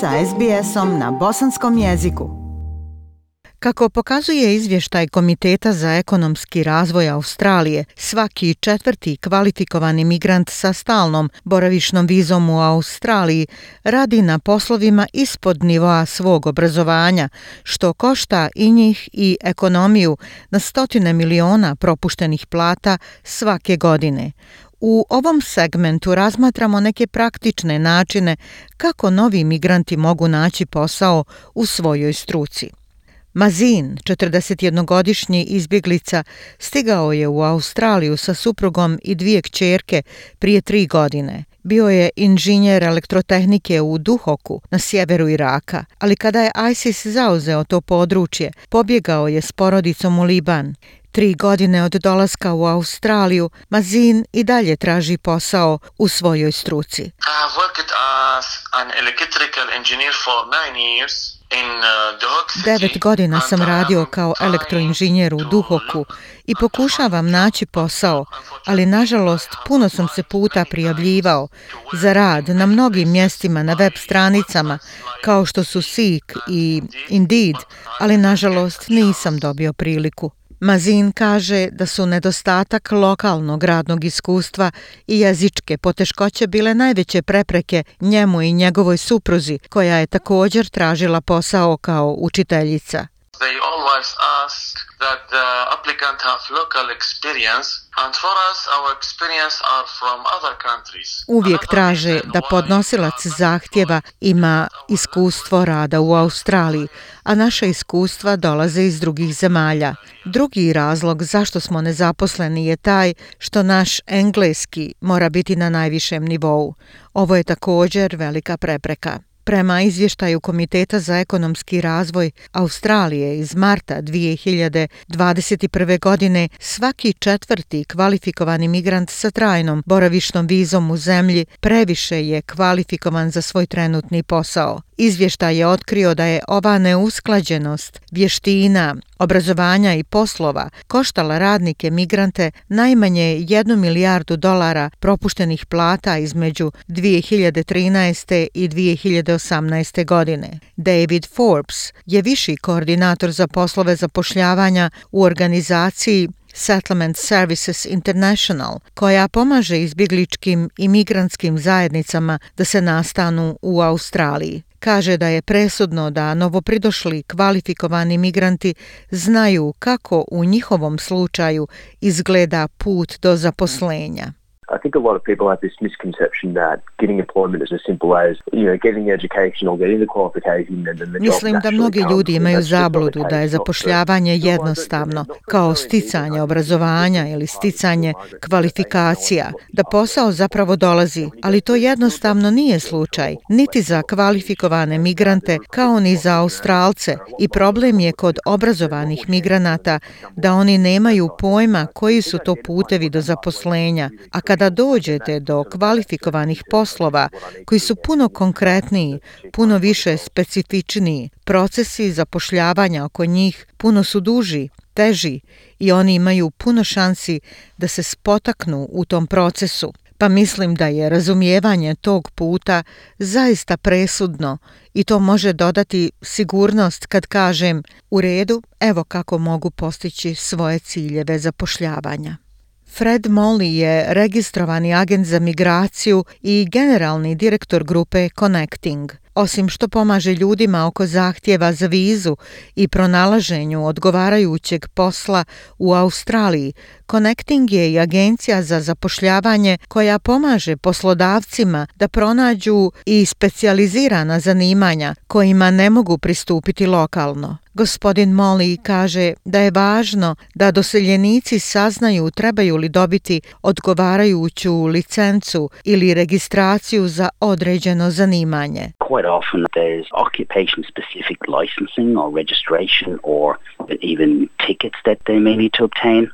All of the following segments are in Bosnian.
sa SBS-om na bosanskom jeziku. Kako pokazuje izvještaj Komiteta za ekonomski razvoj Australije, svaki četvrti kvalifikovani migrant sa stalnom boravišnom vizom u Australiji radi na poslovima ispod nivoa svog obrazovanja, što košta i njih i ekonomiju na stotine miliona propuštenih plata svake godine. U ovom segmentu razmatramo neke praktične načine kako novi migranti mogu naći posao u svojoj struci. Mazin, 41-godišnji izbjeglica, stigao je u Australiju sa suprugom i dvije kćerke prije tri godine. Bio je inženjer elektrotehnike u Duhoku na sjeveru Iraka, ali kada je ISIS zauzeo to područje, pobjegao je s porodicom u Liban. Tri godine od dolaska u Australiju, Mazin i dalje traži posao u svojoj struci. I worked as an electrical engineer for nine years. Devet godina sam radio kao elektroinženjer u Duhoku i pokušavam naći posao, ali nažalost puno sam se puta prijavljivao za rad na mnogim mjestima na web stranicama kao što su Seek i Indeed, ali nažalost nisam dobio priliku. Mazin kaže da su nedostatak lokalnog radnog iskustva i jezičke poteškoće bile najveće prepreke njemu i njegovoj supruzi, koja je također tražila posao kao učiteljica. They always ask that the applicant have local experience and for us our experience are from other countries. Uvijek traže da podnosilac zahtjeva ima iskustvo rada u Australiji, a naša iskustva dolaze iz drugih zemalja. Drugi razlog zašto smo nezaposleni je taj što naš engleski mora biti na najvišem nivou. Ovo je također velika prepreka. Prema izvještaju Komiteta za ekonomski razvoj Australije iz marta 2021. godine, svaki četvrti kvalifikovani migrant sa trajnom boravišnom vizom u zemlji previše je kvalifikovan za svoj trenutni posao. Izvještaj je otkrio da je ova neusklađenost vještina, obrazovanja i poslova koštala radnike migrante najmanje 1 milijardu dolara propuštenih plata između 2013. i 2018. godine. David Forbes je viši koordinator za poslove zapošljavanja u organizaciji Settlement Services International, koja pomaže izbjegličkim i migrantskim zajednicama da se nastanu u Australiji. Kaže da je presudno da novopridošli kvalifikovani migranti znaju kako u njihovom slučaju izgleda put do zaposlenja. I think a lot of people have this misconception that getting employment is as simple as, you know, getting the education or getting the qualification and then the Mislim da mnogi ljudi imaju zabludu da je zapošljavanje jednostavno, kao sticanje obrazovanja ili sticanje kvalifikacija, da posao zapravo dolazi, ali to jednostavno nije slučaj, niti za kvalifikovane migrante, kao ni za Australce. I problem je kod obrazovanih migranata da oni nemaju pojma koji su to putevi do zaposlenja, a kad kada dođete do kvalifikovanih poslova koji su puno konkretniji, puno više specifičniji, procesi zapošljavanja oko njih puno su duži, teži i oni imaju puno šansi da se spotaknu u tom procesu. Pa mislim da je razumijevanje tog puta zaista presudno i to može dodati sigurnost kad kažem u redu, evo kako mogu postići svoje ciljeve zapošljavanja. Fred Molly je registrovani agent za migraciju i generalni direktor grupe Connecting. Osim što pomaže ljudima oko zahtjeva za vizu i pronalaženju odgovarajućeg posla u Australiji, Connecting je i agencija za zapošljavanje koja pomaže poslodavcima da pronađu i specijalizirana zanimanja kojima ne mogu pristupiti lokalno. Gospodin Molly kaže da je važno da doseljenici saznaju trebaju li dobiti odgovarajuću licencu ili registraciju za određeno zanimanje. Quite often there's occupation specific licensing or registration or even tickets that they may need to obtain.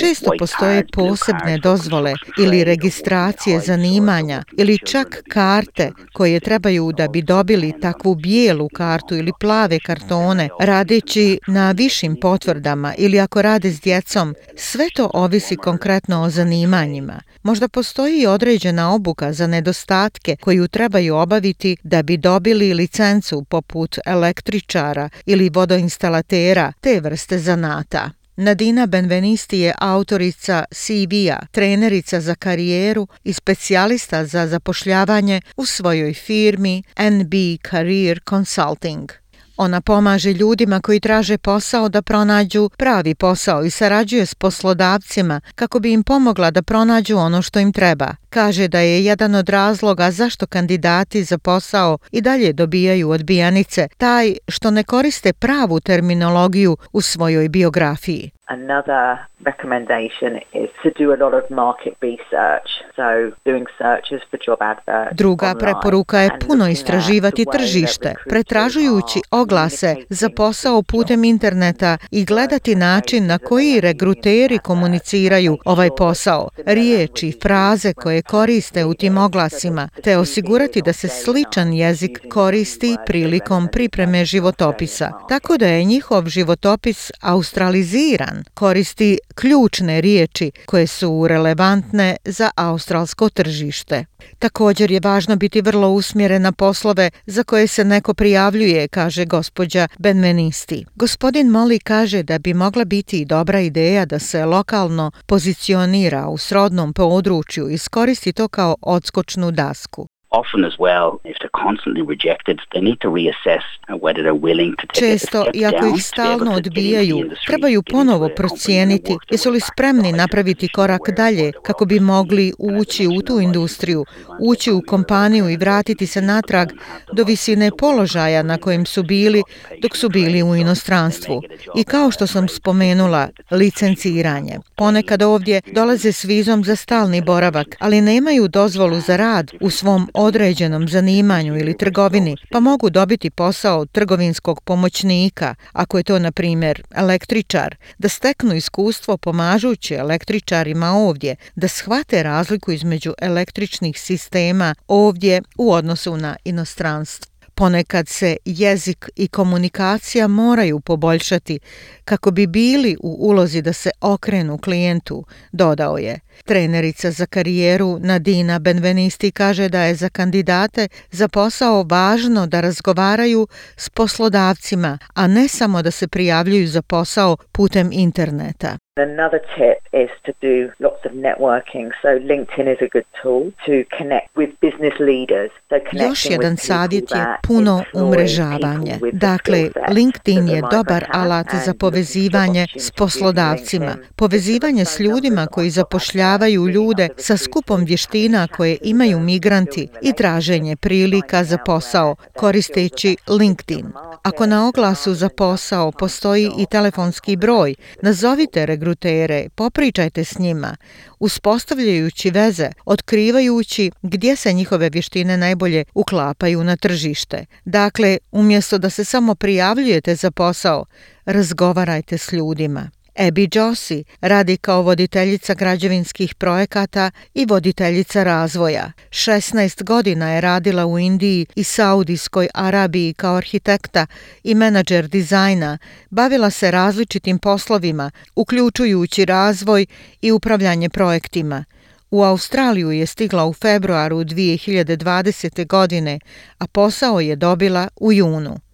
Često postoje posebne dozvole ili registracije zanimanja ili čak karte koje trebaju da bi dobili takvu bijelu kartu ili plave kartone radeći na višim potvrdama ili ako rade s djecom. Sve to ovisi konkretno o zanimanjima. Možda postoji i određena obuka za nedostatke koju trebaju obaviti da bi dobili licencu poput električara ili vodoinstalatera te vrste zanata. Nadina Benvenisti je autorica CV-a, trenerica za karijeru i specijalista za zapošljavanje u svojoj firmi NB Career Consulting. Ona pomaže ljudima koji traže posao da pronađu pravi posao i sarađuje s poslodavcima kako bi im pomogla da pronađu ono što im treba. Kaže da je jedan od razloga zašto kandidati za posao i dalje dobijaju odbijanice taj što ne koriste pravu terminologiju u svojoj biografiji. Another recommendation is to do a lot of market research, so doing searches for job adverts. Druga preporuka je puno istraživati tržište, pretražujući oglase za posao putem interneta i gledati način na koji regruteri komuniciraju ovaj posao, riječi, fraze koje koriste u tim oglasima, te osigurati da se sličan jezik koristi prilikom pripreme životopisa, tako da je njihov životopis australiziran koristi ključne riječi koje su relevantne za australsko tržište. Također je važno biti vrlo usmjeren na poslove za koje se neko prijavljuje, kaže gospođa Benvenisti. Gospodin Molly kaže da bi mogla biti dobra ideja da se lokalno pozicionira u srodnom području i iskoristi to kao odskočnu dasku often as well if constantly rejected they need to reassess whether they're willing to take Često i ako ih stalno odbijaju trebaju ponovo procijeniti jesu li spremni napraviti korak dalje kako bi mogli ući u tu industriju ući u kompaniju i vratiti se natrag do visine položaja na kojem su bili dok su bili u inostranstvu. i kao što sam spomenula licenciranje. Ponekad ovdje dolaze s vizom za stalni boravak ali nemaju dozvolu za rad u svom određenom zanimanju ili trgovini, pa mogu dobiti posao trgovinskog pomoćnika, ako je to, na primjer, električar, da steknu iskustvo pomažući električarima ovdje, da shvate razliku između električnih sistema ovdje u odnosu na inostranstvo. Ponekad se jezik i komunikacija moraju poboljšati kako bi bili u ulozi da se okrenu klijentu, dodao je. Trenerica za karijeru Nadina Benvenisti kaže da je za kandidate za posao važno da razgovaraju s poslodavcima, a ne samo da se prijavljuju za posao putem interneta. Another tip is to do lots of networking. So LinkedIn is a good tool to connect with business leaders. So Još jedan savjet je puno umrežavanje. Dakle, LinkedIn je dobar alat za povezivanje s poslodavcima. Povezivanje s ljudima koji zapošljavaju ljude sa skupom vještina koje imaju migranti i traženje prilika za posao koristeći LinkedIn. Ako na oglasu za posao postoji i telefonski broj, nazovite regrutere, popričajte s njima, uspostavljajući veze, otkrivajući gdje se njihove vještine najbolje uklapaju na tržište. Dakle, umjesto da se samo prijavljujete za posao, razgovarajte s ljudima. Abby Jossi radi kao voditeljica građevinskih projekata i voditeljica razvoja. 16 godina je radila u Indiji i Saudijskoj Arabiji kao arhitekta i menadžer dizajna. Bavila se različitim poslovima, uključujući razvoj i upravljanje projektima. U Australiju je stigla u februaru 2020. godine, a posao je dobila u junu.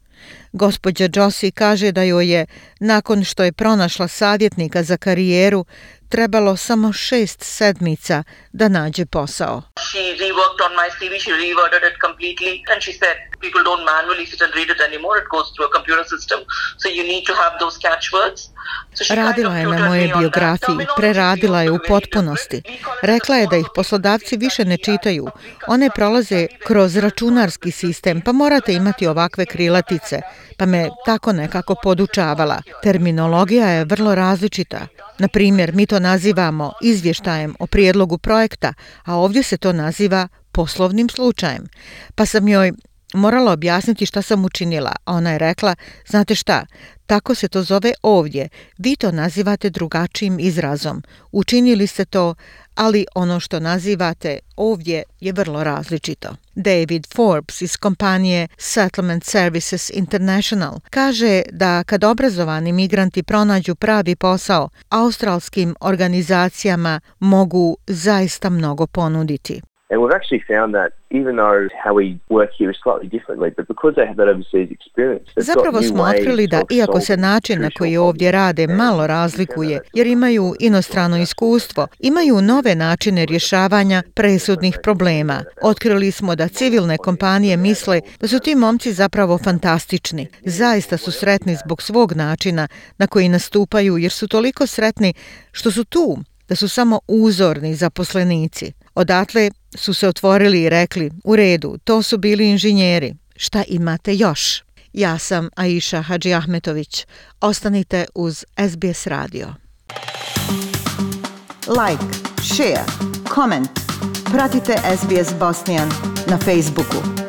Gospođa Josie kaže da joj je, nakon što je pronašla savjetnika za karijeru, trebalo samo šest sedmica da nađe posao. She reworked on my CV, she reworded it completely and she said people don't manually sit and read it anymore, it goes through a computer system, so you need to have those catchwords. Radila je na moje biografiji, preradila je u potpunosti. Rekla je da ih poslodavci više ne čitaju. One prolaze kroz računarski sistem, pa morate imati ovakve krilatice. Pa me tako nekako podučavala. Terminologija je vrlo različita. Na primjer, mi to nazivamo izvještajem o prijedlogu projekta, a ovdje se to naziva poslovnim slučajem. Pa sam joj morala objasniti šta sam učinila, a ona je rekla, znate šta, tako se to zove ovdje, vi to nazivate drugačijim izrazom. Učinili ste to, ali ono što nazivate ovdje je vrlo različito. David Forbes iz kompanije Settlement Services International kaže da kad obrazovani migranti pronađu pravi posao, australskim organizacijama mogu zaista mnogo ponuditi. And we've actually found that even though how we work here is slightly differently, but because they have that overseas experience, Zapravo smo otkrili da iako se način na koji ovdje rade malo razlikuje, jer imaju inostrano iskustvo, imaju nove načine rješavanja presudnih problema. Otkrili smo da civilne kompanije misle da su ti momci zapravo fantastični. Zaista su sretni zbog svog načina na koji nastupaju, jer su toliko sretni što su tu, da su samo uzorni zaposlenici. Odatle su se otvorili i rekli, u redu, to su bili inženjeri, šta imate još? Ja sam Aisha Hadži Ahmetović. Ostanite uz SBS radio. Like, share, comment. Pratite SBS Bosnian na Facebooku.